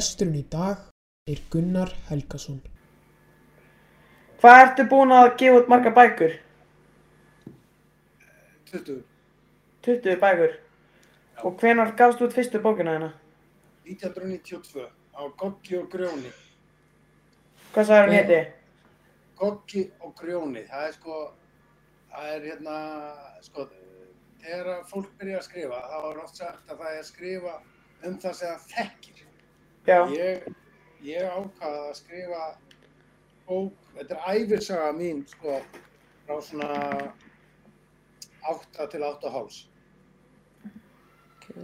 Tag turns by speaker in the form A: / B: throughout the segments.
A: Gesturinn í dag er Gunnar Helgason.
B: Hvað ertu búinn að gefa út marga bækur?
C: 20.
B: 20 bækur. Og hvenær gafst þú út fyrstu bókina þína?
C: 1992 á Goggi og Grjóni.
B: Hvað sagði hann héti?
C: Goggi og Grjóni, það er sko, það er hérna, sko, þegar fólk byrja að skrifa, þá er oft sagt að það er að skrifa um það sem það þekkir. Ég, ég ákvaði að skrifa bók, þetta er æfirsaga mín, sko, frá svona 8 til 8 háls,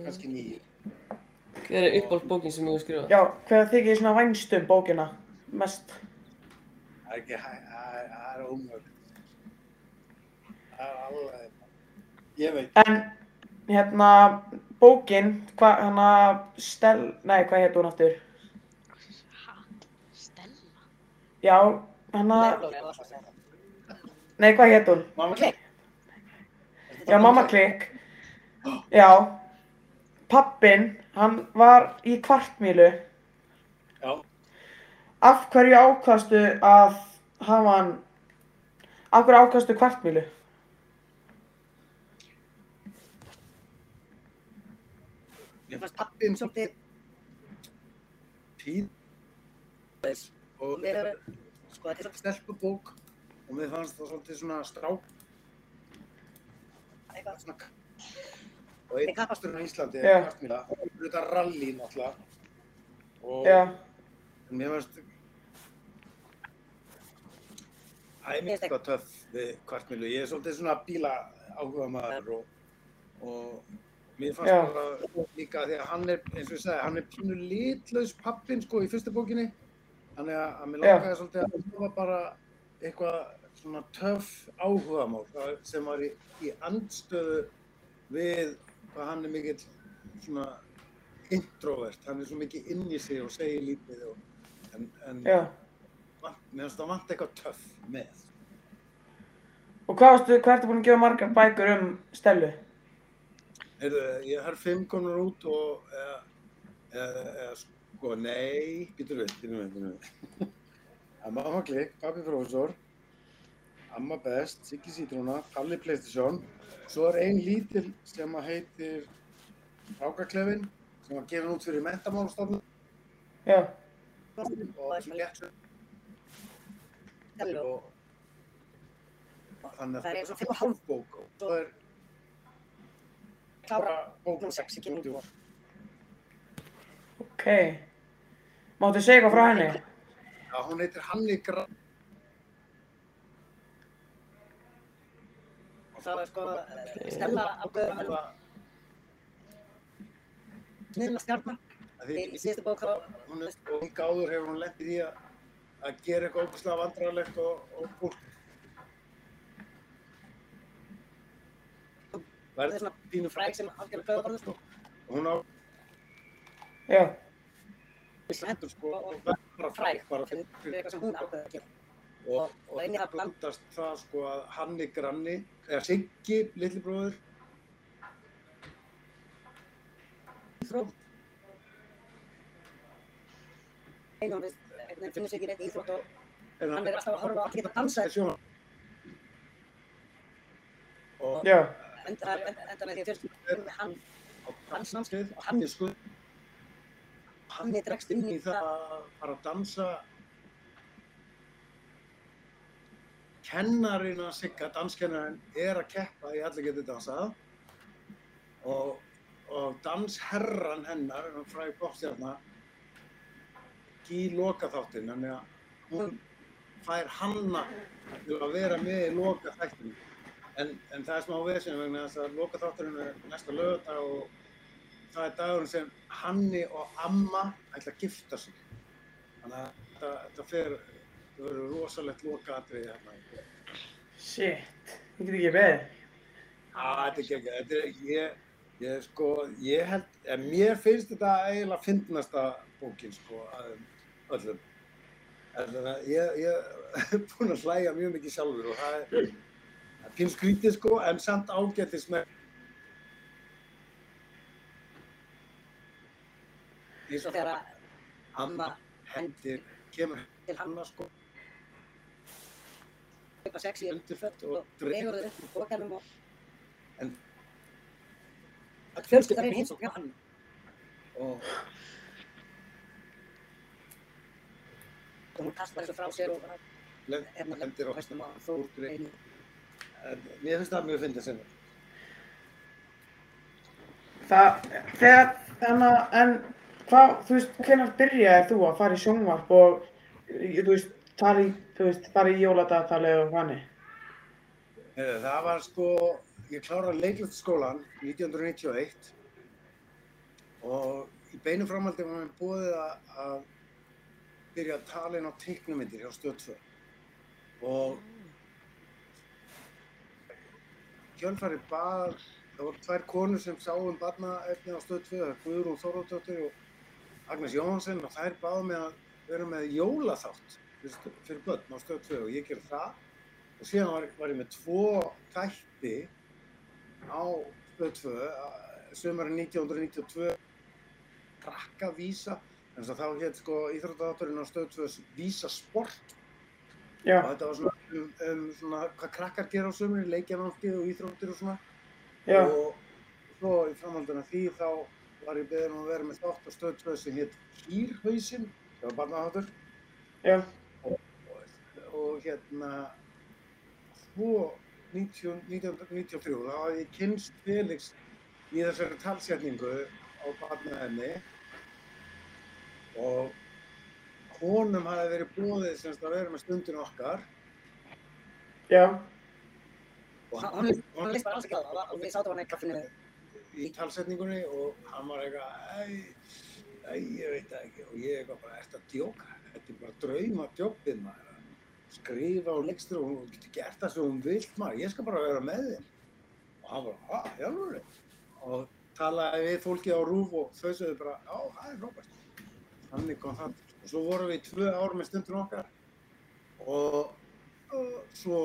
C: kannski 9.
D: Hver er uppáhaldsbókin sem þú hefur skrifað?
B: Já, hvað þykir þið svona vænst um bókina? Mest?
C: Það er ekki, hæ- það er- er ómögulegt. Það er alveg, ég veit,
B: En, hérna, bókin, hvað, hérna, stel, nei, hvað hétt hún aftur?
E: Ha? Stella?
B: Já, hérna, nei, hvað hétt hún?
C: mamma klikk.
B: Já, mamma klikk. Já, pappin, hann var í kvartmílu.
C: Já,
B: Af hverju ákastu að hafa hann, af hverju ákastu kvartmílu?
C: mér fannst pappin svolítið tíð og
F: Mér er, sko, þetta er
C: stelpubók. Og mér fannst það svolítið svona strák,
F: eitthvað,
C: svona k- og einn kappasturinn á Íslandi er kvartmýla, þetta er rally náttúrulega. Og
B: Já,
C: mér fannst Það er mér eitthvað töff við kvartmýlu. Ég er svolítið svona bíla áhuga maður og, og mér fannst
B: Já.
C: bara líka því að hann er, eins og ég sagði, hann er pínu litlaus pappin sko í fyrstu bókinni. Þannig að, að mér langaði svolítið að hafa bara eitthvað svona töff áhugamál það sem var í, í andstöðu við hvað hann er mikill svona introvert. Hann er svo mikið inn í sig og segir lítið og, en, en mér finnst það vant eitthvað töff með.
B: Og hvað ertu búin að gefa margar bækur um Stellu?
C: Heyrðu, ég har fimm konar út og eða, eða, eða sko, nei, býtur við, býtur við, býtur við. Amma Amma Klikk, Pappi Prófessor, Amma Best, Siggi Sítróna, Palli Playstation. Svo er ein lítil sem að heitir Rákaklefin, sem var gefin út fyrir mentamálstofnun
B: Já,
C: og sem og þannig
F: Það er
C: að það er hálf bók og svo er
F: klára
C: bara bók
F: Númer
C: og
F: sex í kynningu.
B: ok. Máttu segja eitthvað frá henni?
C: Já, hún heitir Hanni Gra...
F: Og það var sko, Stella ákveður að vera sniðna stjarnar.
C: að því-
F: Í síðustu bók þá,
C: hún er og hún gáður hefur hún lent í því að, að gera eitthvað óbúslega vandrarlegt og, og fólk
F: það er svona pínu fræk sem gauða orðið, sko.
C: hún á
B: Já,
C: hendur sko og verður bara
F: fræk,
C: bara
F: fyrir eitthvað sem hún ákveður að gera.
C: og,
F: og inni það bland-
C: blandast það sko að hann er granni eða Siggi, litli bróður
F: Íþrótt. Einhvern veginn, einhvern veginn finnur sig ekki neitt í íþrótt og
C: en
F: hann er alltaf að horfa á allir
C: er sjónvarp. og
F: Enda, með því að fjölskyldum hann,
C: á dansnámskeið og hann er sko
F: hann er dregst inn
C: í það að fara að dansa. Kennarinn að Sigga, danskennarinn, er að keppa í allir getur dansað. Og, og dansherran hennar, hann fræði bókstjarnar, í lokaþáttinn, þannig að hún fær hanna til að vera með í lokaþættinu. En, en það er smá vesen vegna þess að lokaþátturinn er næsta lögadag og það er dagurinn sem Hanni og Amma ætla að gifta sig. Þannig að þetta, þetta fer, það verður rosalegt lokaatriði hérna.
B: shit, ég get ekki.
C: Ah, þetta er ekki ekki, þetta er, ég, ég sko, ég held, en mér finnst þetta eiginlega fyndnasta bókin, sko, að öllum. Þannig að ég, ég er búinn að hlæja mjög mikið sjálfur og það er, það er pín skrítið, sko, en samt ágættis með
F: eins og þegar
C: Amma hendir, kemur
F: til hann
C: hann sko
F: eitthvað sexy
C: undirfett og
F: og dregur þau upp úr bókanum og
C: En-
F: að fjölskylda reyni heimsókn hjá hann
C: og
F: og hún kastar þessu frá sér og hérna
C: hendir á
F: veistum að
C: Þór
F: Þór
C: Grey.
F: einu
C: En mér finnst það mjög fyndið sinni.
B: Það, þegar, að- en hvað, þú veist, hvenær byrjaði þú að fara í sjónvarp og, þú veist, fara í, þú veist, fara í jóladagatali og?
C: Heyrðu, Það var sko, ég kláraði leiklætsskólan 1991 og í beinu framhaldi var mér búið að, byrja að tala inn á teiknumyndir hjá Stöð 2 og kjölfarið bað, það voru tvær konur sem sáum barnaefni á Stöð 2, það er Guðrún Þorvaldsdóttir og Agnes Jóhansen og þær báðu mig að vera með jólaþátt fyrir, börn á Stöð 2 og ég gerði það. Og síðan var, var ég með tvo þætti á Stöð 2 sömurinn 1992 krakkavísa þannig að þá hétt sko íþróttaðátturinn á Stöð 2 Vísa Sport.
B: Já,
C: og þetta var svona um, um svona hvað krakkar gera á sömurinn, leikjanámskið og íþróttir og svona.
B: Já,
C: og svo í framhaldina því þá var ég beðin um að vera með þátt á Stöð 2 sem hétt Kýrhausinn það var barnaðáttur
B: já,
C: og hérna svo 19, 1993 þá hafði ég kynst Felix í þessari talsetningu á barnaefni. Og honum hafði verið búið semst að vera með stundin okkar.
B: Já,
C: og
F: hann
C: hann,
F: hann leist bara alls ekki á það og við sátum hann í kaffinu
C: í talsetningunni og hann var eitthvað æ, ég veit það ekki. Og ég eitthvað bara, ert að djóka? Þetta er bara drauma djópið maður. Að skrifa og leikstur og hún getur gert það sem hún vilt maður, ég skal bara vera með þér. Og hann bara, hvað, hjálpur og talaði við fólki á rúf og þau sögðu bara, já, það er frábært. Þannig kom það. Og svo vorum við í tvö ár með stundin okkar. Og, og svo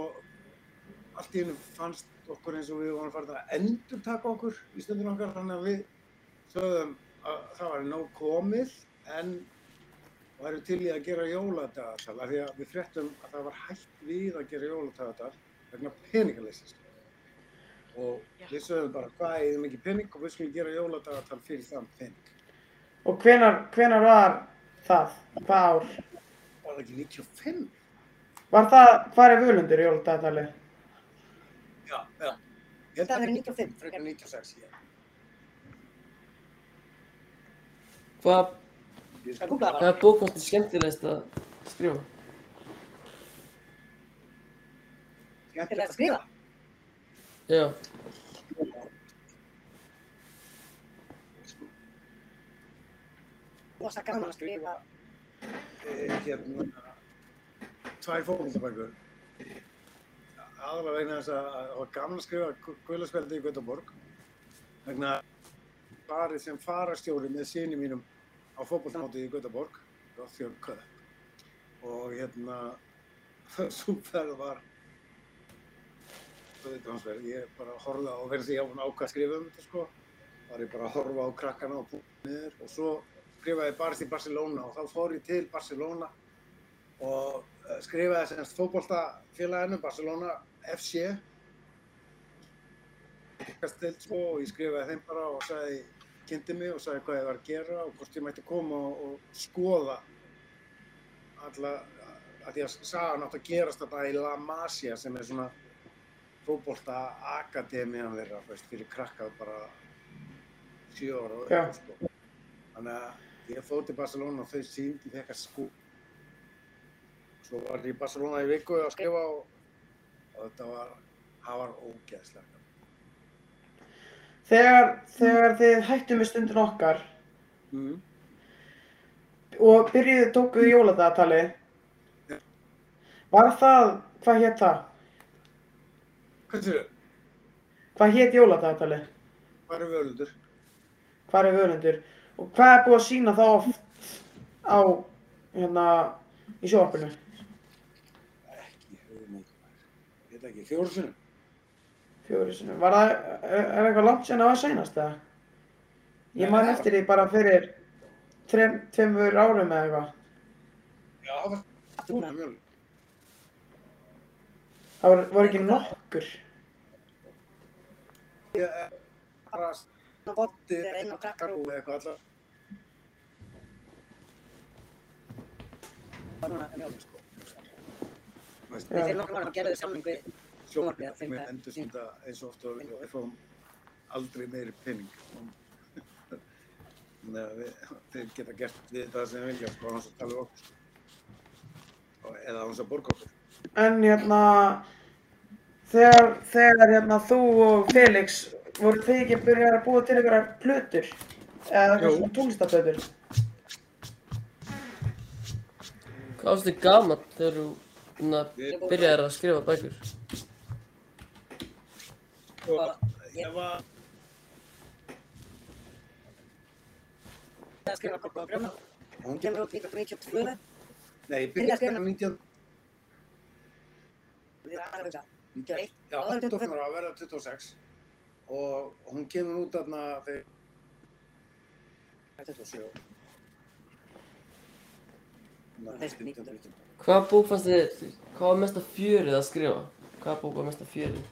C: allt í hennu fannst okkur eins og við vorum farin að endur taka okkur í stundin okkar þannig að við sögðum að það var nóg komið en væri til í að gera jóladagatal af því að við fréttum að það var hægt við að gera jóladagatal vegna peningaleysis og
E: Já.
C: við sögðum bara hvað er þið mikið pening og við skulum gera jóladagatal fyrir þann pening
B: og hvenar, hvenar var það? Hvað ár?
C: var það ekki 95?
B: Var það, hvað er völundur í jóladagatali?
C: Já, já Að
F: verið 95
C: frekar 96 ég.
D: Hvað, hvað bók varstu skemmtilegast að skrifa?
F: til þess að skrifa.
D: Já,
F: rosa gaman að skrifa.
C: eh, hérna tvær fókvöldabækur aðalega vegna þess að það var gaman að skrifa guðlarspeldi í Göteborg vegna farið sem farastjóri með síni mínum á fókvöldamóti í Göteborg Rothjörn Köpp og hérna svo ferð var ég bara horfði á verði því að hún ákvað að skrifa um þetta sko. Var ég bara að horfa á krakkana og búið niður. Og svo skrifaði ég barist í Barcelona og þá fór ég til Barcelona og eh, skrifaði semst fótboltafélaginu Barcelona FC stilt sko og ég skrifaði þeim bara og sagði kynnti mig og sagði hvað ég var að gera og hvort ég mætti koma og, og skoða alla að því að sagan átt að gerast þetta í La Masia sem er svona fótbolta akademiðan þeirra fyrir krakkað bara sjö ára og upp, sko. þannig að ég fór til Barcelona og þau síndi að sko. Svo var ég í Barcelona í viku að skrifa og, og þetta var það var ógeðslega.
B: Þegar, þegar þið hættu með stundin okkar
C: mm.
B: og byrjuðu tókuðu jóladagatali, var það, hvað hétt það?
C: hvað séu,
B: Hvað hétt jóladagatali?
C: hvað er völundur?
B: Hvað er völundur? Og hvað er búið að sína það oft á, hérna, í sjóarpinu?
C: ekki, hugmynd ég veit ekki, fjóru sinum
B: Fjóri sinni. Var það, er, er eitthvað langt sen að það var seinast það? Ég man
C: Nei.
B: eftir því bara fyrir tveimur árum eða eitthvað.
C: Já, það var
F: Túna.
C: mjög.
B: Það var, var ekki nokkur.
C: Ég er bara
F: Ná bótti þegar einn á krakkar
C: skarú eitthvað allar.
F: var núna mjög.
C: Sko. Þú veist,
F: Við árum að gera þau samling við
C: sjónvarpið
F: Já, þeim það-
C: endur stunda eins og ofta og við fáum aldrei meiri pening. Þannig að þeir geta gert við það sem þeir vilja, sko, á hans að tala um okkur, sko. Og- Eða á hans að borga okkur.
B: En hérna, þegar, þegar hérna þú og Felix, voru þið ekki byrjað að búa til einhverjar plötur? Eða eitthvað svona tónlistaplötur?
D: Hvað varst þið gaman þegar þú na, byrjaðir að skrifa bækur?
C: Ég var,
F: Það skrifa okkur á gröma.
C: hún
F: kemur út 1992.
C: Nei, ég byrjaði að skrifa 19,
F: Við erum aðra hugsa. 91.
C: já, 25 ára að verða 26 og hún kemur út þarna þegar 27 ára.
F: Þessi 1990.
D: Hvað bók fannst þið, hvað var mesta fjörið að skrifa? Hvað bók var mesta fjörið?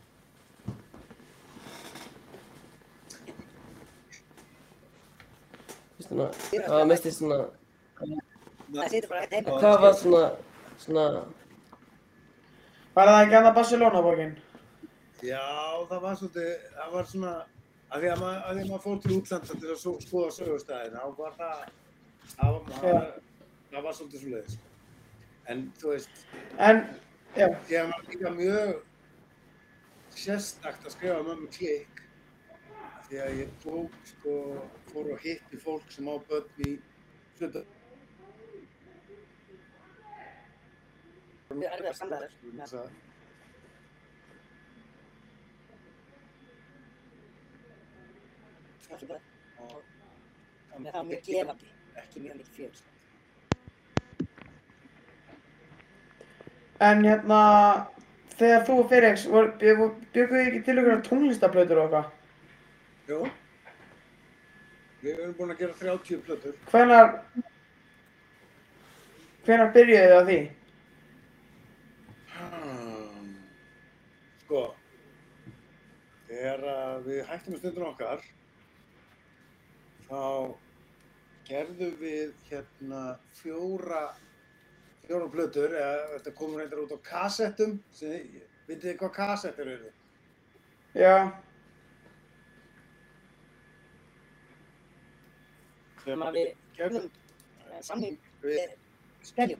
D: Þú veist svona, hvað var mest í svona,
F: heima.
D: hvað var svona, svona,
B: Var það ekki annað Barcelona borgin?
C: Já, það var svolítið, það var svona, að því að maður, að því að maður fór til útlanda til að svo, skoða sögustæðin, þá var það, það var, það var, það var svolítið svo leiðis. En þú veist,
B: En,
C: ég var líka mjög sérstakt að skrifa mömmu klikk, af því að ég tók, sko, fór og hitti fólk sem á börn í.
F: Mjög erfiðar samræður.
C: þess að-
F: Það er bara,
C: og-
F: það var mjög gefandi. Ekki mjög mikið fjör.
B: En hérna, þegar þú og Felix, bygguðu þið ekki til einhverjar tónlistaplötur og eitthvað?
C: Jú, við erum búin að gera 30 plötur.
B: Hvenar, hvenar byrjuðu þið á því?
C: Hmm. Sko, þegar við hættum stundin okkar, þá gerðum við hérna fjóra, fjóra plötur, eða þetta komur reyndar út á kassettum, sem, vitið þið hvað kassettur eru?
B: Já,
F: Þegar maður við
C: Gerðum
F: gerðum samling
C: við
F: Skeljum.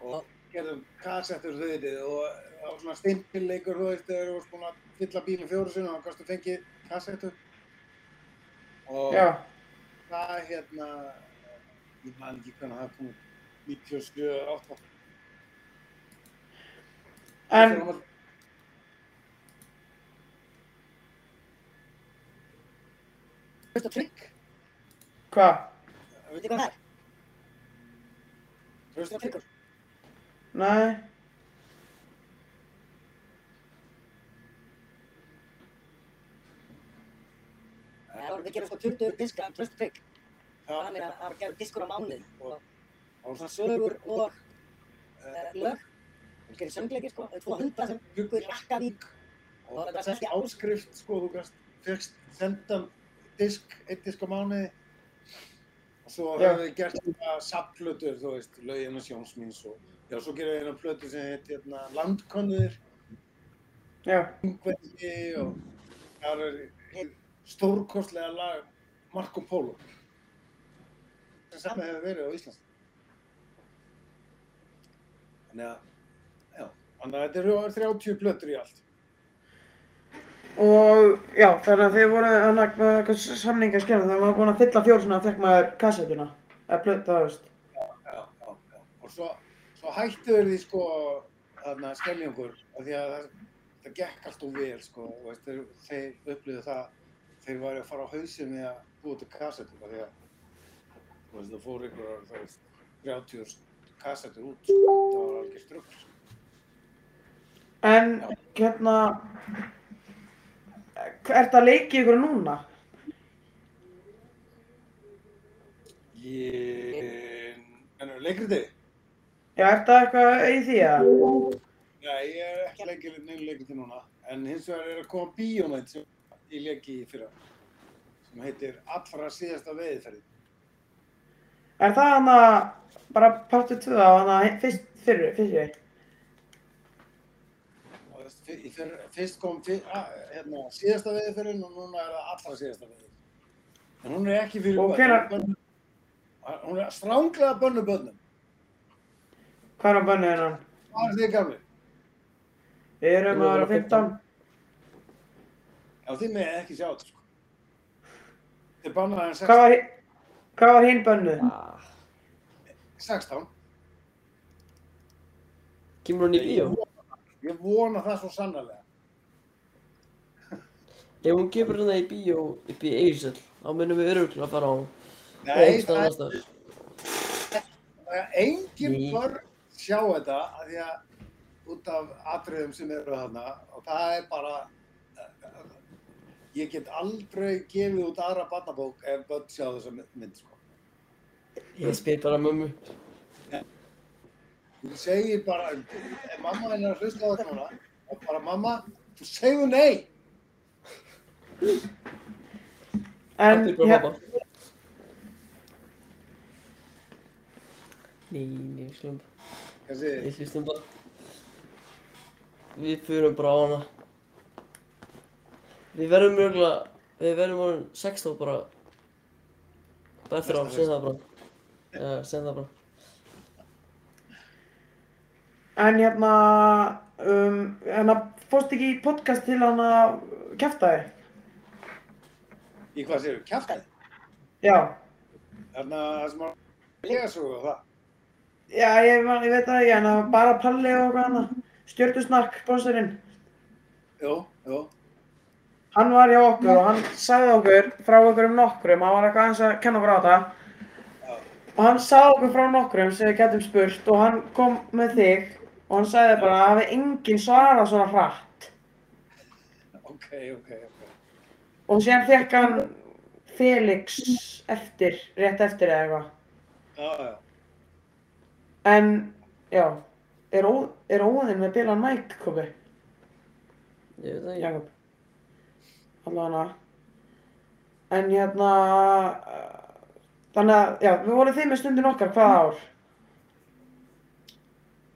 C: og gerðum kassettur þau vitið og það var svona stimpilleikur, þú veist, þegar þú varst búin að fylla bílinn fjóru sinni og þá kannstu fengið kassettur. Og
B: já,
C: það hérna, ég man ekki hvernig það kom út, 97, 8.
B: en,
F: og trygg.
B: hvað?
F: Veitir hvað það er? Og tryggur.
B: Nei,
F: við gerum sko 20 diska tröst og trygg.
C: Já,
F: Það er að gerð diskur á mánuð. Og
C: og
F: svona sögur og eh, lög. Við gerum söngleikir sko. Það er tvo hundra sem byggur í Rakkavík.
C: og þetta er ekki áskrift, sko, þú gæst, fegst sendan disk, einn disk á mánuði. Og svo höfum við gert þetta sapplötur, þú veist, lögin og sjónsmýns og, já, svo gerum við eina plötu sem heit, hérna, Landkonnuðir,
B: já,
C: Ingveldi og það er stórkostlega lag Marco Polo sem saman hefur verið á Íslands. Þannig að, já, þannig að þetta eru 30 plötur í allt.
B: og já, þannig að þið voru að með eitthvað samninga skemmt, þegar maður búin að fylla fjór svona, fekk maður kassettuna, eða plötu, það veist.
C: Já, já, já. Og svo, svo hættu þeir því sko þarna skemmjangur af því að það, það gekk allt og vel sko og veist, þeir, þeir upplýðu það þeir væri að fara á hausinn með að búa til kassettur af því að þú veist, það fór ykkur það veist, 30 kassettur út sko, það var alveg strugg sko.
B: En, hérna, ert að leiki ykkur núna?
C: Ég... En leikriti?
B: Já, er það eitthvað í því að?
C: Nei, ég er ekki leikir neina leikriti núna. En hins vegar er að koma bíómænt sem ég leiki í fyrra. Sem heitir Allra síðasta veiðferði.
B: Er það hann að, bara partur 2 á hann að fyrst, fyrri, fyrri?
C: Fyr- fyrst kom fyr, að, hérna, síðasta veiðferðin og núna er það allra síðasta veiðferðin. En hún er ekki fyrir
B: Og
C: börn.
B: hvenær-
C: Hún er stránglega bönnu börnum.
B: Hvað er bönnu hennan?
C: Hvað er þið gamli?
B: Við erum að vera 15.
C: Já, þið með ekki sjá þetta, sko. Þið bannaði
B: var,
C: 16.
B: hvað var hinn bönnuð?
D: Ah,
C: 16.
D: Kemur hún í bíó?
C: Ég vona það svo sannarlega.
D: Ef hún kemur hérna í bíó upp í Eirsel, þá munum við öruglega fara á
C: Nei,
D: einstað
C: það er engin
D: Ný.
C: börn sjá þetta að því að út af atriðum sem eru þarna og það er bara ég get aldrei gefið út aðra barnabók ef börn sjá þessa mynd sko.
D: Ég spyr bara mömmu.
C: Þú segir bara, ef mamma henni er að hlusta á þetta núna, og bara mamma, þú segðu nei.
B: En, hér.
D: Nei, nei, við slum
C: Þessi,
D: Við hlustum bara. Við fyrum bara á hana. Við verðum mjögulega, við verðum orðin 16 bara. Bara eftir á, sem það bara. Já, sem það bara.
B: en hérna, um, hérna, fórst ekki í podcast til hann að kæfta þig?
C: í hvað séu, kjaftaði?
B: Já.
C: Þarna það sem að lega svo og það.
B: Já, ég, man- ég veit en það var bara Palli og eitthvað hana. Stjörnusnark, bósturinn.
C: Jú, jú.
B: Hann var hjá okkur og hann sagði okkur frá okkur um nokkrum, hann var eitthvað aðeins að kenna okkur á þetta. Og hann sagði okkur frá nokkrum sem við getum spurt og hann kom með þig og hann sagði bara að það hafi enginn svarað svona hratt.
C: Ok, ok, ok.
B: Og síðan fekk hann Felix eftir, rétt eftir eða eitthvað.
C: Já, já.
B: En, já, er, ó, er óðinn með bilan mæk, Kobi?
D: Ég veit það ekki.
B: Jakob. Allavega. En hérna, þannig að, já, við vorum þið með stundin okkar, hvaða ár?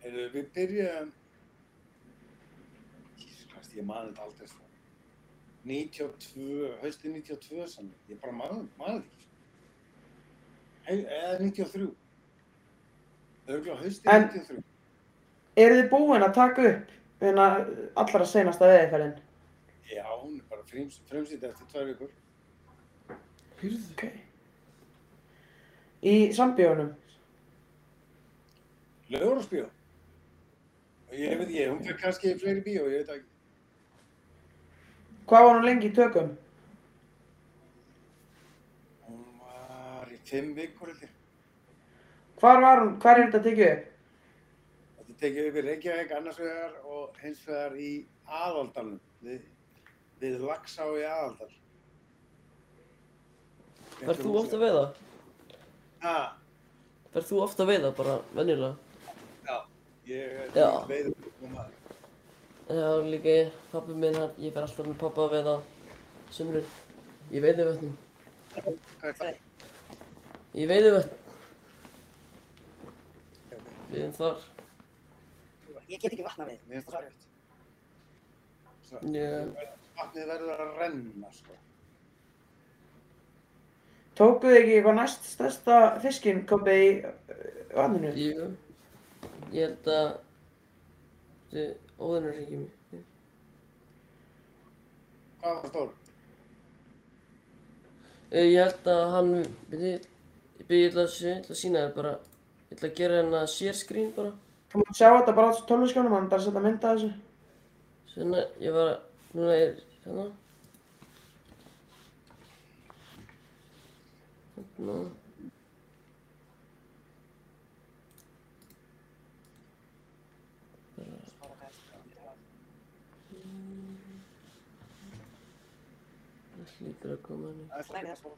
C: Heyrðu, við Jesus Christ, ég man þetta aldrei svo. 92, hausti 92 sann, ég bara þetta ekki. Hey, eða 93. Örgulega hausti
B: En-
C: 93.
B: Eru þið búin að taka upp allra seinasta veðiðferðin?
C: Já, fremsýtt eftir tvær vikur.
D: Hyrðu.
B: Ok. Í sambíónum?
C: Lögurásbíó. Ég veit ekki, hún fyrir kannski fleiri bíó, ég veit ekki.
B: Hvað var hún lengi í tökum?
C: Hún var í fimm vikur ég.
B: Hvar var hún, hvar er þetta tekið upp?
C: Þetta tekið upp í Reykjavík annars vegar og hins vegar í Aðaldalum, við, við Laxá í Aðaldal.
D: Verð þú ofta að veiða?
C: Ha,
D: Verð þú ofta að veiða bara, venjulega?
C: já, ég er veiður og maður.
D: Já, líka ég, pappi minn, ég fer alltaf með pappa að veiða sumrin. Ég veiði vötnum.
C: Hvað er það?
D: Ég veiði vötn. Við erum þar.
F: Ég get ekki vatna við.
C: Rétt. Svo,
D: Já.
C: Vatnið verður að renna, sko.
B: Tókuð þið ekki eitthvað næst stærsta fiskinn komið í uh, vatninu?
D: Jú. Ég held að þið óðunar ekki mér.
C: Hvað var stór?
D: Eh, Ég held að hann, ég, ég byrja, ég ætla að, sína þér bara, ég ætla að gera hérna share screen bara.
B: Þú mátt sjá þetta bara á tölvuskjónum, hann er að setja mynda þessu.
D: Svona, ég var, núna er, hérna. Hérna. Það hlýtur að koma
C: er
F: sko.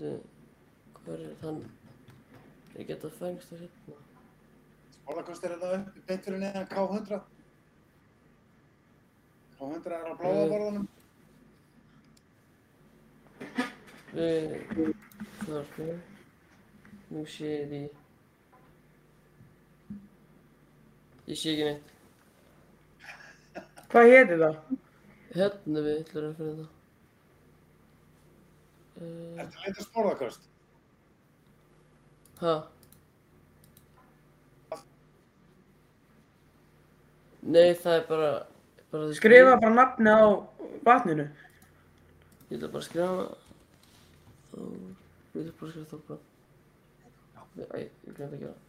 D: veitu, hvað er hann? Ég geta fengst það hérna.
C: Sporðakost er þetta upp beint fyrir neðan K100. K100 er á bláa borðunum.
D: Við, hvað er það? Nú sé ég því. Ég sé ekki neitt.
B: Hvað héti það?
D: Hérna við ætlum að finna það. Uh,
C: Ertu að leita sporðakost?
D: Nei, það er bara, bara
B: Skrifa bara nafni á vatninu.
D: Ég ætla bara að skrifa þá, ég ætla bara að skrifa bara. Æ, ég glemt að gera. það.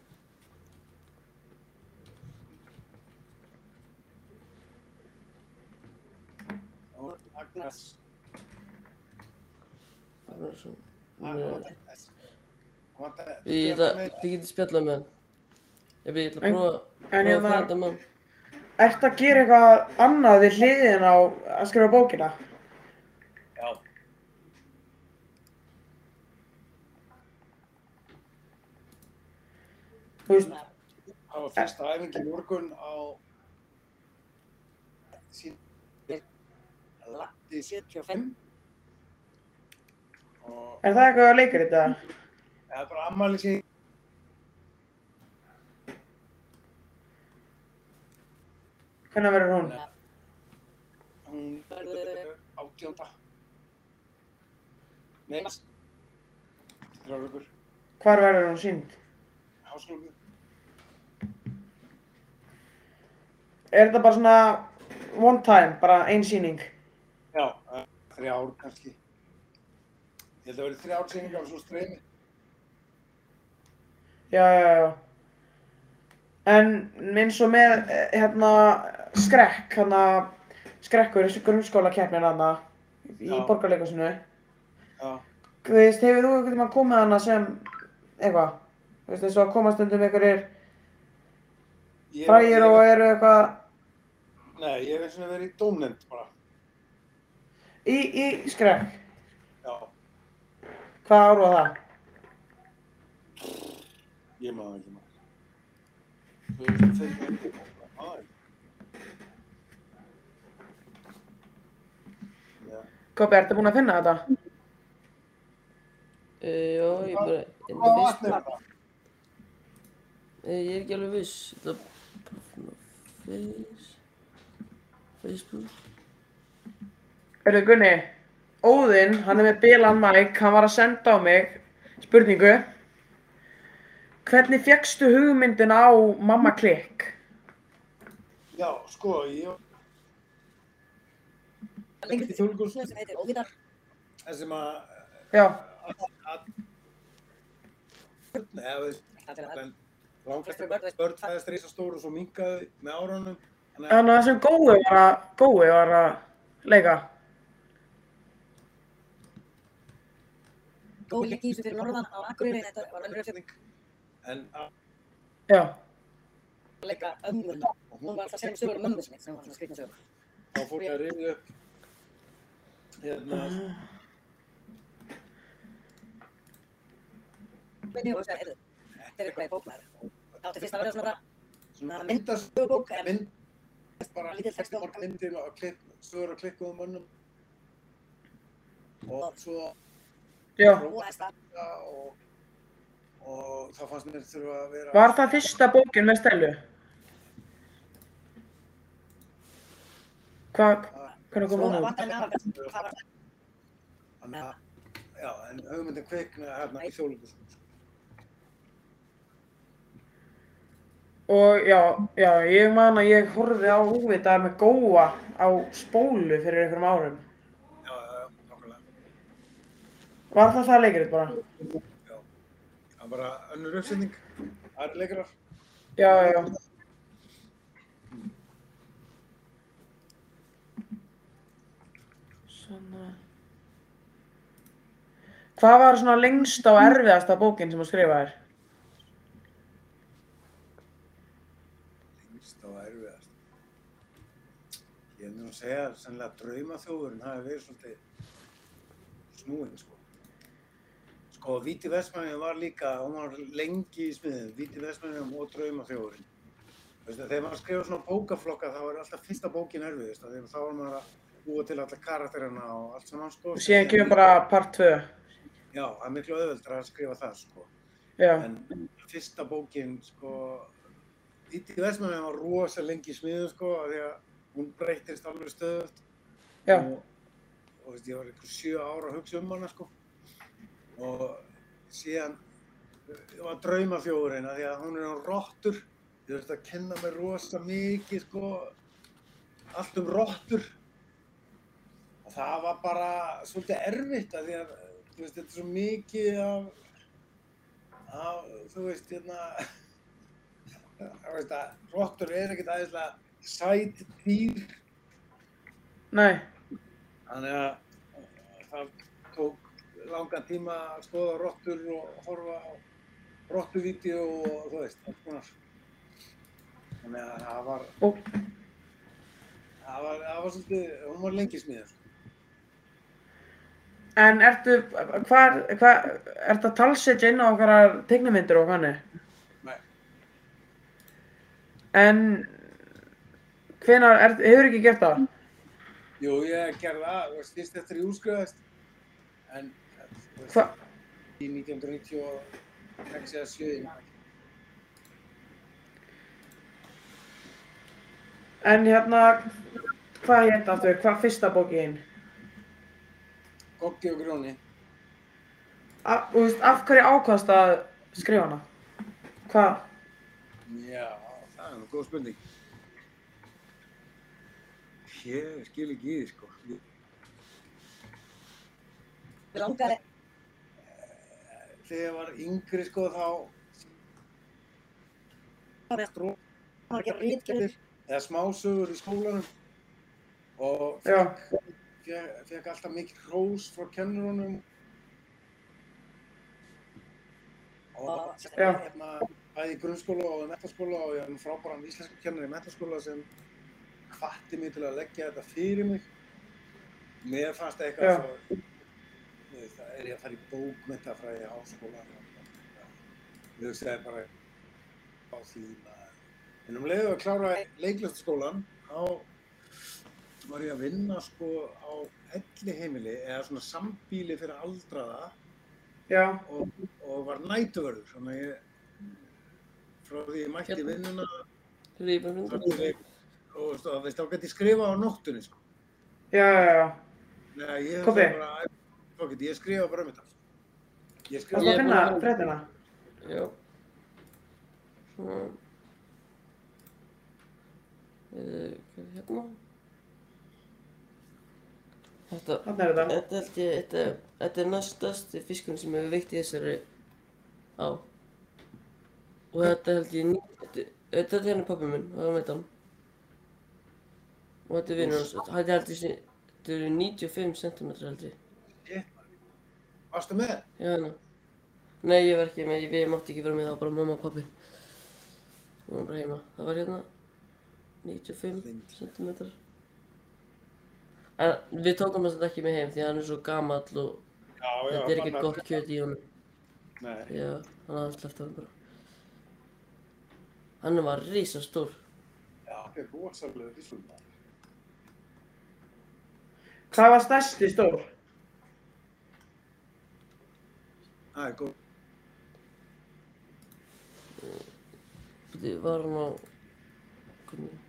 C: Agnes.
D: Það er svona.
C: Agnes.
D: Ég ætla, þið getið spjallað með hann. Ég ætla að prófa, að
B: hérna-
D: fæða þetta mann.
B: Ertu að gera eitthvað annað við hliðin á að skrifa bókina?
C: Já.
B: Þú veist,
C: Það var fyrsta æfingi í morgun á sín
F: Latti 75.
C: og
B: er það eitthvað að leika þetta?
C: það er bara ammali sín
B: Hvernig verður hún?
C: hún verður átjónda Nei, þrjár vikur
B: Hvar verður hún sínd?
C: háskólu
B: Er þetta bara svona one time, bara ein sýning?
C: Já, eh, þrjár kannski Ég held að það verið þrjár sýningar og svo streymi
B: Já, já, já. En eins og með, eh, hérna, skrekk, hérna, skrekkur, þessi grunnskóla keppnin hana í borgarleikasinu. Þú veist, hefur þú einhvern veginn komið hana sem, eitthvað, þú veist, eins og að koma stundum einhverjir
C: ég,
B: frægir og eru eitthvað
C: Nei, ég hef eins og verið í dómnefnd bara
B: í, í skrekk.
C: Já,
B: Hvað ár var það?
C: ég maður ekki maður Þú veist, þeir Æ.
B: Ertu búinn að finna þetta?
D: Uh, já, ég bara, en
C: Hvað
D: fyrst,
C: er það?
D: eh, ég er ekki alveg viss. Er face, Facebook.
B: Erðu Gunni, Óðinn, hann er með bilan mæk, hann var að senda á mig spurningu. Hvernig fékkstu hugmyndin á Mamma Klikk?
C: Já, sko, ég
F: Lengur til
C: Þjóðleikhús.
F: sem heitir Óvítar.
C: að
B: Já,
C: að
F: Það er það.
C: en langflestir börn fæðast reysa stóru og svo minkaði með árunum þannig að
B: að það sem Gói var að, Gói var að leika.
F: Gói leik í þessu fyrir norðan á Akureyri. Þetta var önnur uppsetning.
C: en að
B: Já,
F: Að leika ömmuna. Hún var alltaf að segja um sögur um mömmu sinni sem var svona skrifna sögur.
C: þá fór ég að rifja upp hérna
F: er þetta er eitthvað. Það átti fyrst að vera svona
C: svona
F: en
C: mynd bara
F: Lítill texti á.
C: myndir og klipp, sögur og klikkuðum mönnum og svo
B: já.
C: og, og það fannst mér þurfa að vera
B: Var það fyrsta bókin með Stellu? Hvað, hvernig kom hún út?
C: Þannig að, já, en hugmyndin kveikna hérna í þjóðleikusum.
B: Og já, já, ég man að ég horfði á húvita með góa á spólu fyrir einhverjum árum.
C: Já, já, já, nákvæmlega.
B: Var það það leikrit bara?
C: Það var bara önnur uppsetning, aðri leikarar.
B: Já, já. Hvað var svona lengsta og erfiðasta bókin sem þú skrifaðir?
C: Lengst og erfiðast. Ég er nú að segja sannlega draumaþjóðurinn hafi verið svolítið snúinn, sko. Sko, Víti Vestmannið var líka, hún var lengi í smiðinu, Víti Vestmannið og Draumaþjóðurinn. Þegar maður skrifa svona bókaflokka þá er alltaf fyrsta bókin erfiðist, að þá er maður að búa til alla karakterina og allt saman, sko.
B: Og síðan kemur bara part 2.
C: Já, það er miklu auðveldra að skrifa það, sko.
B: Já,
C: En fyrsta bókin, sko, Víti Vestmannið var rosa lengi í smiðinu, sko, af því að hún breytist alveg stöðugt.
B: já,
C: og, og veist, ég var einhver sjö ára að hugsa um hana sko og síðan var draumafjóðurinn að því að hún er á rottur ég veist að kenna mér rosa mikið sko allt um rottur og það var bara svolítið erfitt að því að þú veist, þetta er svo mikið af, af þú veist, hérna þú veist að rottur er ekkert aðeinslega sæt dýr
B: nei,
C: Þannig að það tók langan tíma að skoða rottur og horfa á rottuvídeó og þú veist. Þannig að það var, það var, það var svolítið, hún var lengi smiður.
B: En ertu, hvað, hvað, ertu að talsetja inn á okkar teiknumyndir og hvernig?
C: Nei.
B: En hvenar, er, hefur ekki gert það?
C: Jú, ég gerði það, þú veist, fyrst eftir ég útskrifaðist, en þú veist,
B: Hva,
C: í 1996 eða 7, ég man ekki.
B: en hérna, hvað hérna aftur, hvað fyrsta bókin?
C: Goggi og Grjóni.
B: Af, þú veist, af hverju ákvæmst að skrifa hana? Hvað?
C: Já, það er nú góð spurning. Ég skil ekki í því, sko. Ég-
F: Mér langaði,
C: Þegar ég var yngri, sko, þá
F: það var
C: stró
F: að gera rítgerðir.
C: eða smásögur í skólanum og fekk, fekk alltaf mikið hrós frá kennurunum og
B: Já.
C: hérna, bæði í grunnskóla og í metaskóla og ég var frábæran íslensku kennar í metaskóla sem hvatti mig til að leggja þetta fyrir mig. Mér fannst það eitthvað svo, þú veist, það er ég að fara í bókmentafræði í háskóla. Ég hugsaði bara á því að En um leiðu að klára leiklistaskólan, þá var ég að vinna sko á elli heimili eða svona sambíli fyrir aldraða og, og var nætuvörður. Þannig að ég, frá því ég mætti vinnuna, og þá, veist, þá gæti ég skrifa á nóttunni sko.
B: já, já, já.
C: Nei, ég
B: Kobbi.
C: hugsaði bara, þá geti ég skrifa bara um þetta. Ég skrifa
B: að
D: Ég er
B: finna
D: búin að-
B: fréttina?
D: Já. Svona. Eða, er hérna? Þetta,
B: Þarna er þetta.
D: þetta held ég, þetta, þetta er næstasti fiskurinn sem hefur veikt í þessari á. Og þetta held ég, ní- þetta, þetta er hérna pappi minn, það var með hann. Og þetta er vinnur hans, þetta held ég, þetta eru 95 cm held ég.
C: Varstu með?
D: Já, hérna. Nei, ég var ekki með, við mátti ekki vera með, það var bara mamma og pappi. Við varum bara heima. Það var hérna 95 cm. En við tókum þess ekki með heim því að hann er svo gamall og
C: Já,
D: þetta er ekkert gott kjöt í honum.
C: Nei.
D: Já, hann hafði sleppt hann bara. Hann var risastór.
C: Já, þetta er rosalega fiskur.
B: Hvað var stærsti stór?
C: Það er góð.
D: Þetta var hann á... Hvernig?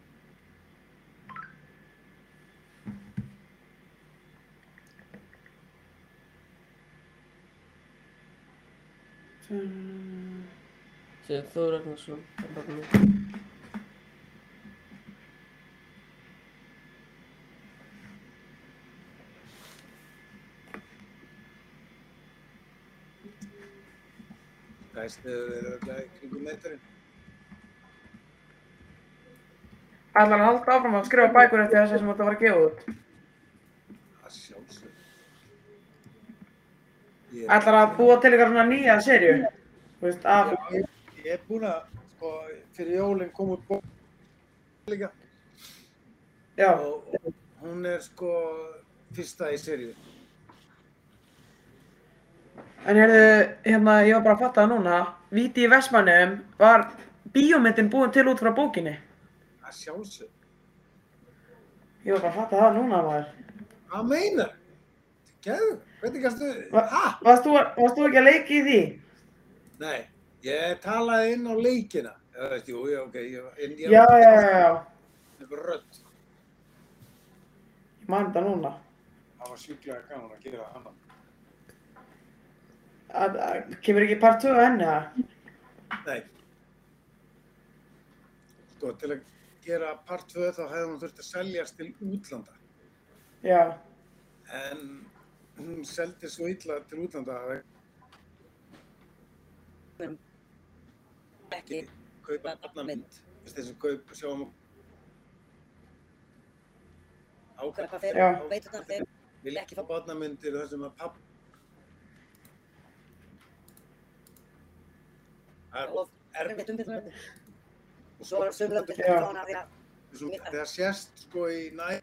D: Segir Þór Ragnarsson, er minn.
C: Gæst hefur verið örugglega í kringum metrinn.
B: Ætlar hann að halda áfram að skrifa bækur eftir þess að sem þetta var að gefa út?
C: Það sjálfsög. Ég,
B: Ætlar að búa til eitthvað svona nýja serju?
C: Ég, er búinn að, sko, fyrir jólinn kom út bók og hún er sko fyrsta í seríu.
B: En heyrðu, hérna, ég var bara að fatta það núna. Víti í Vestmannum var bíómyndin búin til út frá bókinni.
C: Það sjálfsög.
B: Ég var bara að fatta það núna, maður.
C: Hvað meinar? Gæðu, hvernig kannstu,
B: Va-
C: hæ?
B: Varst þú, þú ekki að leiki í því?
C: Nei, ég talaði inn á leikina. Ég veist, jú, já, ok, ég, en ég
B: Já, já, já, já.
C: Einhver rödd.
B: Ég man þetta núna.
C: Það var sjúklega gaman að gera hana.
B: Að, að, kemur ekki part 2 á henni, það?
C: Nei. Sko, til að gera part 2 þá hefði hún þurft að seljast til útlanda.
B: Já.
C: En hún seldi svo illa til útlanda að
F: Ekki.
C: kaupa barnamynd. Þess þessum kaup, sjáum ákvæða
F: þeir,
C: vil ekki fá barnamyndir þar sem að papp Það er
F: of
C: erfitt
F: undir þetta.
C: og
F: Svo er að
C: Svo, þegar sést sko í næ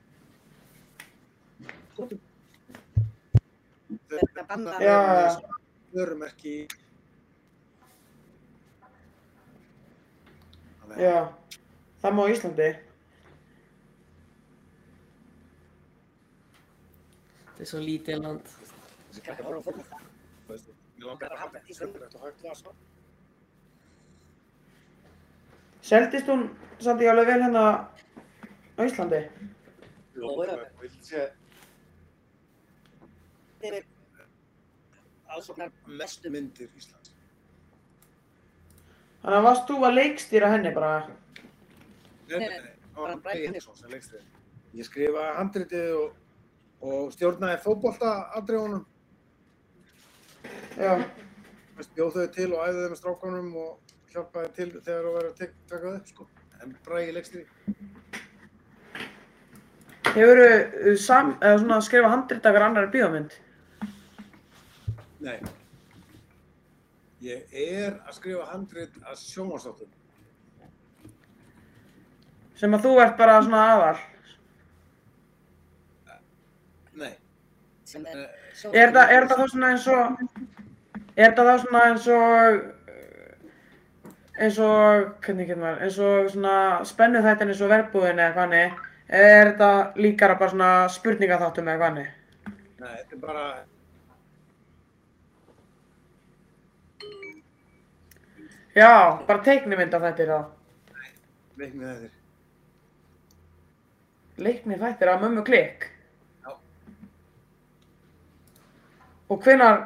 F: þetta
B: já.
C: vörumerki
B: Já. Það má Íslandi.
D: Þetta er svo lítið land.
C: Mér langar að hafa glas
B: Seldist hún samt ég alveg vel hérna á Íslandi?
C: Ég vil sé
F: Þeir eru ásoknar
C: mestu myndir Íslands
B: Þannig að varst þú að leikstýra henni bara?
C: Nei, nei, nei, það var Bragi Henningsson sem leikstri Ég skrifaði handritið og, og stjórnaði fótbolta aðdreifunum
B: Já.
C: bjóð þau til og æði þau með strákunum og hjálpaði til þegar þú verður að tek- taka þau sko. En Bragi leikstri
B: Hefur þú sam, eða svona skrifa handritakar annari bíómynd?
C: Nei Ég er að skrifa handrit að sjónvarsáttum
B: Sem að þú ert bara svona aðal?
C: Nei
F: er
C: Eh,
B: Er þetta, er þetta þá svona eins og, er þetta þá svona eins og, eins og, hvernig getur maður, eins og svona spennu þættin eins og verbúðin eða hvaðni? Er þetta líkara bara svona spurningaþáttum eða hvaðni?
C: Nei, þetta er bara
B: Já, bara teiknimynd af þættir þá.
C: leiknið þettir
B: Leikni þættir af mömmu klikk.
C: Já.
B: Og hvenar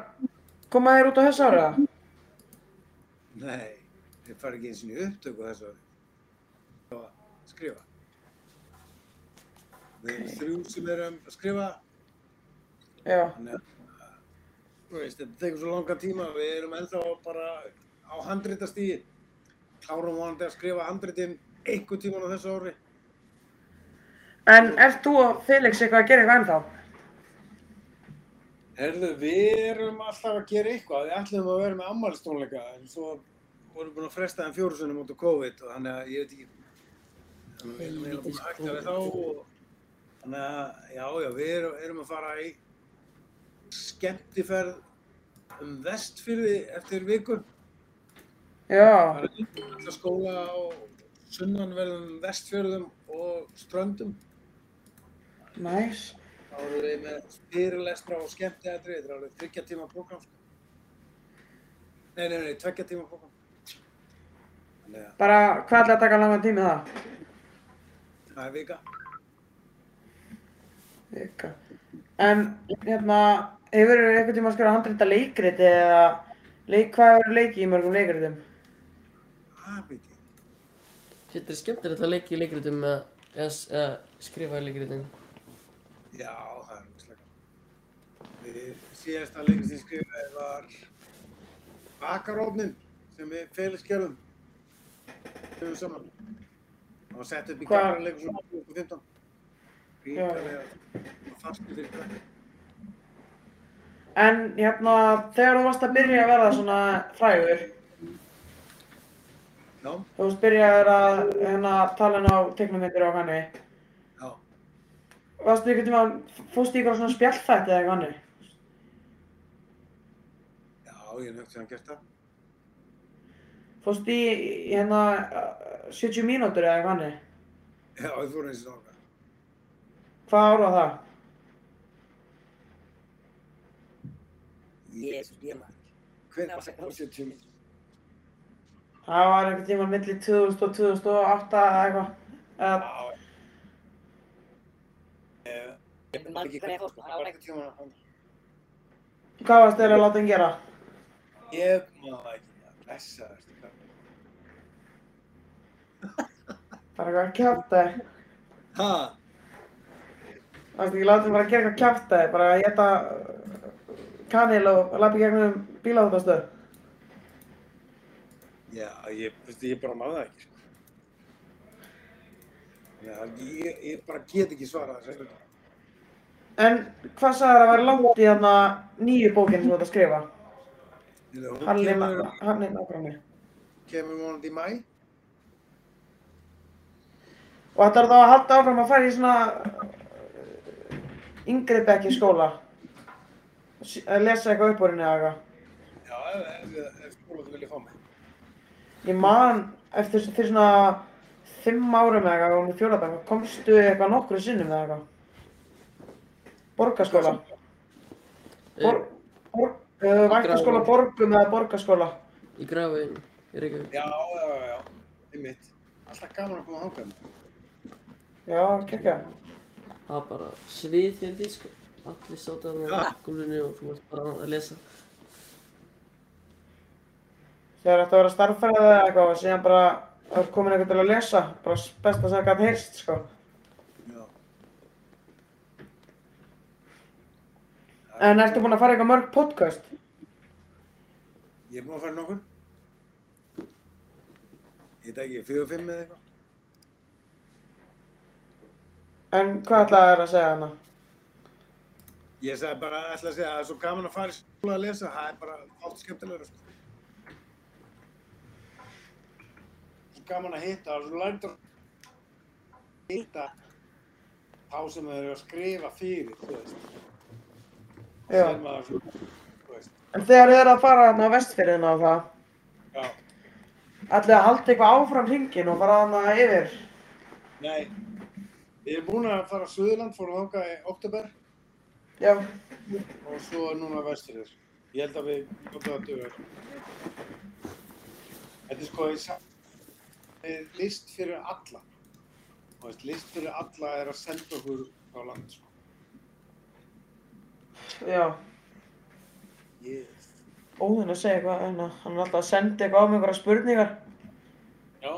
B: koma þeir út á þessu ára?
C: Nei, þeir fara ekki eins og í upptöku þessu ári. Það var að skrifa. Við erum þrjú sem erum að skrifa,
B: Já,
C: þannig að þú veist, þetta tekur svo langa tíma, við erum ennþá bara á handritastígi. Klárum vonandi að skrifa handritin einhver tíman á þessu ári.
B: en ert þú og Felix eitthvað að gera eitthvað ennþá?
C: Herðu, við erum alltaf að gera eitthvað, við ætlum að vera með ammælistónleika, en svo vorum við búin að fresta þeim fjóru sinni mútið COVID og þannig að ég veit ekki, þannig að við erum búin að hætta við þá og þannig að, já, já, við erum, erum að fara í skemmtiferð um vestfyrði eftir viku,
B: Já,
C: fara í alla skóla á sunnanverðum vestfjörðum og ströndum.
B: næs.
C: Þá erum við með fyrirlestra og skemmtiætri, þetta er alveg þryggja tíma program. sko. Nei, nei, nei, tveggja tíma program. Þannig að
B: Bara, hvað ætla að taka langan tími það?
C: það er vika.
B: Vika. En, hérna, hefur þú einhvern tíma að skrifa handrita leikriti eða leik, hvað hefur leikið í mörgum leikritum?
C: Það ég.
D: Þetta er skemmtilegt að leika í leikritum eða, skrifa í leikritum.
C: Já, það er mjög Við síðasta leikur sem skrifaði var Bakarófnin sem við félags gerðum. Við saman. Það var sett upp í leikur svona 2015. Ríkalega fastu fyrir krakka.
B: En, hérna, þegar þú varst að byrja að verða svona frægur,
C: Já,
B: þú byrjaður að, hérna, tala inn á teiknumyndir og hannig,
C: já.
B: varstu einhvern tíma, fórstu í ykkur svona spjallfætti eða hannig?
C: ég hef nögt sem hann gert það.
B: Fórst í, hérna uh, 70 mínútur eða hvað hann
C: Já, ég fór eins og það.
B: Hvað ára það?
F: Ég maður.
C: Hver
F: Það var sagt-
C: var 70 mínútur?
B: Það var einhvern tíma milli 2000 og 2008 eða eitthvað.
C: Ég
F: man ekki hvernig. Það var
C: ekki tíma hann.
B: hvað varst þeir að láta hann gera?
C: Ég maður það ekki. Blessa það.
B: Bara eitthvað kjáftæði.
C: Ha?
B: Varst ekki láta hann bara að gera eitthvað kjáftæði, bara að geta kanil og lappa í gegnum bíláðastöð.
C: Já, ég, ég bara maður það ekki, sko. Já, ég, ég bara get ekki svarað þessu.
B: En hvað sagði það að vera langt í þarna nýju bókinn sem þú ert að skrifa?
C: Hún
B: Halli,
C: kemur, vonandi í mæ.
B: Og ætlar þá að halda áfram að fara í svona uh, yngri bekki í skóla? Að lesa eitthvað upp úr henni eða eitthvað?
C: Já, ef, ef, ef skólaðu vilja fá mig.
B: Ég man eftir fyrir svona fimm árum eða eitthvað, og fjóra dag, komstu eitthvað nokkru sinnum eða eitthvað? Borgarskóla? Bor, bor, uh, Vættaskóla Borgum eða Borgarskóla?
D: Í grafin, í Reykjavík.
C: Já, já, já, já, einmitt. Alltaf gaman að koma hanga.
B: Já, kekja.
D: Það var bara svið fyrir því, sko. Allir á
C: Ja.
D: gólfinu og þú varst bara að lesa.
B: Þegar þetta að vera starffræði eða eitthvað og síðan bara það er komin eitthvað til að lesa, bara best að segja hvað heyrst, sko.
C: Já.
B: En ertu búinn að fara eitthvað mörg podcast?
C: Ég er búinn að fara nokkur. Ég veit ekki, fjögur, fimm eða eitthvað.
B: En hvað ætlaði þér að segja hana?
C: Ég sagði bara, ætla að segja að það er svo gaman að fara í skóla að lesa, það er bara allt skemmtilegra, sko. Gaman að hitta, er svo lært að hitta þá sem þeir eru að skrifa fyrir, þú veist. Maður þú veist,
B: En þegar þið eru að fara þarna á vestfyrðina og það,
C: já,
B: ætlaði að halda eitthvað áfram hringin og fara þarna yfir?
C: nei. Við erum búin að fara á Suðurland, fórum þangað í oktober
B: Já.
C: og svo er núna vesturður. Ég held að við notum það dögur. Þetta er sko í saman list fyrir alla. Þú veist, list fyrir alla er að senda okkur á land, sko.
B: Já.
C: Ég,
B: Óðinn að segja eitthvað, en hann er alltaf að senda eitthvað á mig einhverja spurningar.
C: já,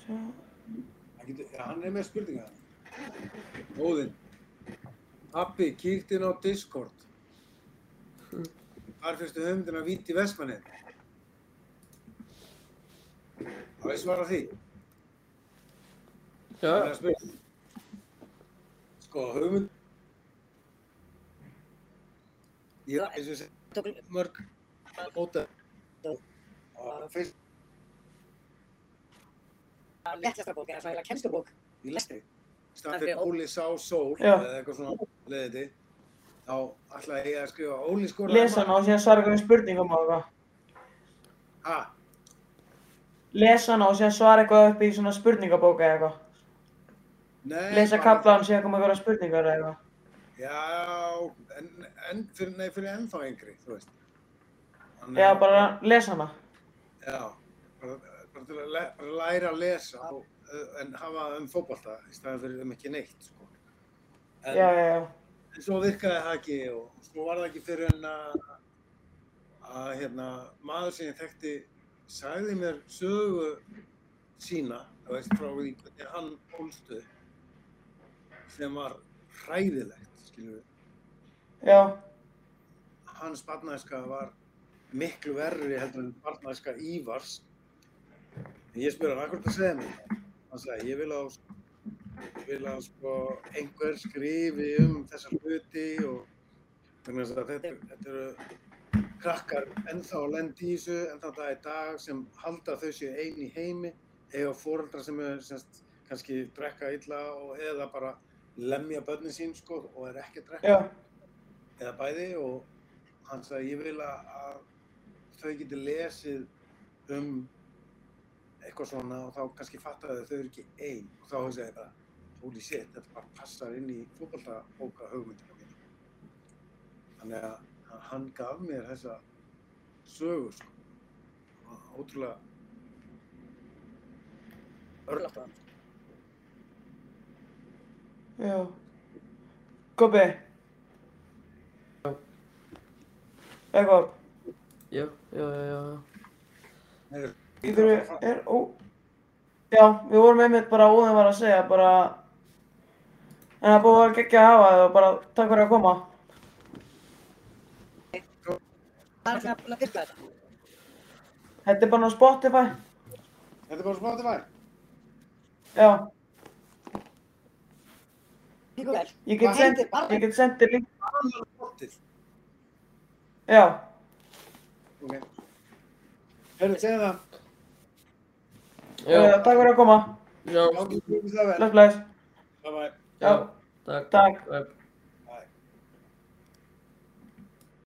B: Sjá.
C: hann, getur, hann er með spurningar. Óðinn, Appi, kíkt inn á Discord. Hvar fyrstu höfndin að víti Vestmannið? Á ég svara því?
D: Já,
C: Það er að spyrja. Sko, hugmynd... Já, eins og
F: Tók
C: mörg óta. Og fyrst
F: léttasta bók, eða svona kennslubók í lestri.
C: staðan fyrir Óli sá sól, eða eitthvað svona leiðiti, þá ætlaði ég að skrifa Óli skoraði
B: Lesa hana og síðan svara einhverjum spurningum og eitthvað.
C: Ha,
B: Lesa hana og síðan svara eitthvað upp í svona spurningabóka eða eitthvað.
C: nei.
B: Lesa
C: bara-
B: kaplan síðan koma einhverja spurningar eða eitthvað.
C: Já, en, en fyrir, nei, fyrir ennþá yngri, þú veist. Þannig
B: Já,
C: að-
B: bara lesa hana.
C: Já, bara, bara til að le, bara læra að lesa og, uh, en hafa um fótbolta í staðan fyrir um ekki neitt, sko. En,
B: Já, já, já.
C: en svo virkaði það ekki og svo var það ekki fyrir en að, að hérna, maður sem ég þekkti sagði mér sögu sína, þú veist, frá því hvernig hann ólstu sem var hræðilegt, við.
B: Já,
C: Hans barnæska var miklu verri heldur en barnæska Ívars. En ég spurði hann, hvað er þetta að segja mér? Hann sagði, ég vil að, ég vil að sko, einhver skrifi um þessar hluti og þannig að þetta, þetta eru krakkar ennþá að lenda í þessu, ennþá það í dag sem halda þau séu ein í heimi, eiga fóreldra sem er semst, kannski drekka illa og eða bara lemja börnin sín sko og er ekki að drekka.
B: Já,
C: eða bæði og hann sagði ég vil að, þau geti lesið um eitthvað svona og þá kannski fattaði þau þau eru ekki ein. Og þá hugsaði ég bara holy shit, þetta bara passar inn í fótballtabóka hugmyndina mín þannig að að hann gaf mér þessa sögu sko ótrúlega
F: Örlátt á hann.
B: Já. Eitthvað,
D: Já, já, já, já.
B: Getur við, er, ó, já, við vorum einmitt bara óðin var að segja, bara, en það búið að gegja að hafa þig og bara takk fyrir að koma.
F: Það er búin að virka þetta.
B: Þetta er bara á Spotify,
C: Þetta er bara Spotify?
B: Já,
F: Líka
B: ég get
C: Hvað
B: sendt,
F: heitir barnið?
B: ég get sendt þér link,
C: Spotify
B: já,
C: Ok. Hörru, segðu það.
D: Já,
B: takk fyrir að koma,
C: já, þú það vel.
B: Bless, bless,
C: Bye bye
B: já,
D: takk.
B: takk.
D: Takk.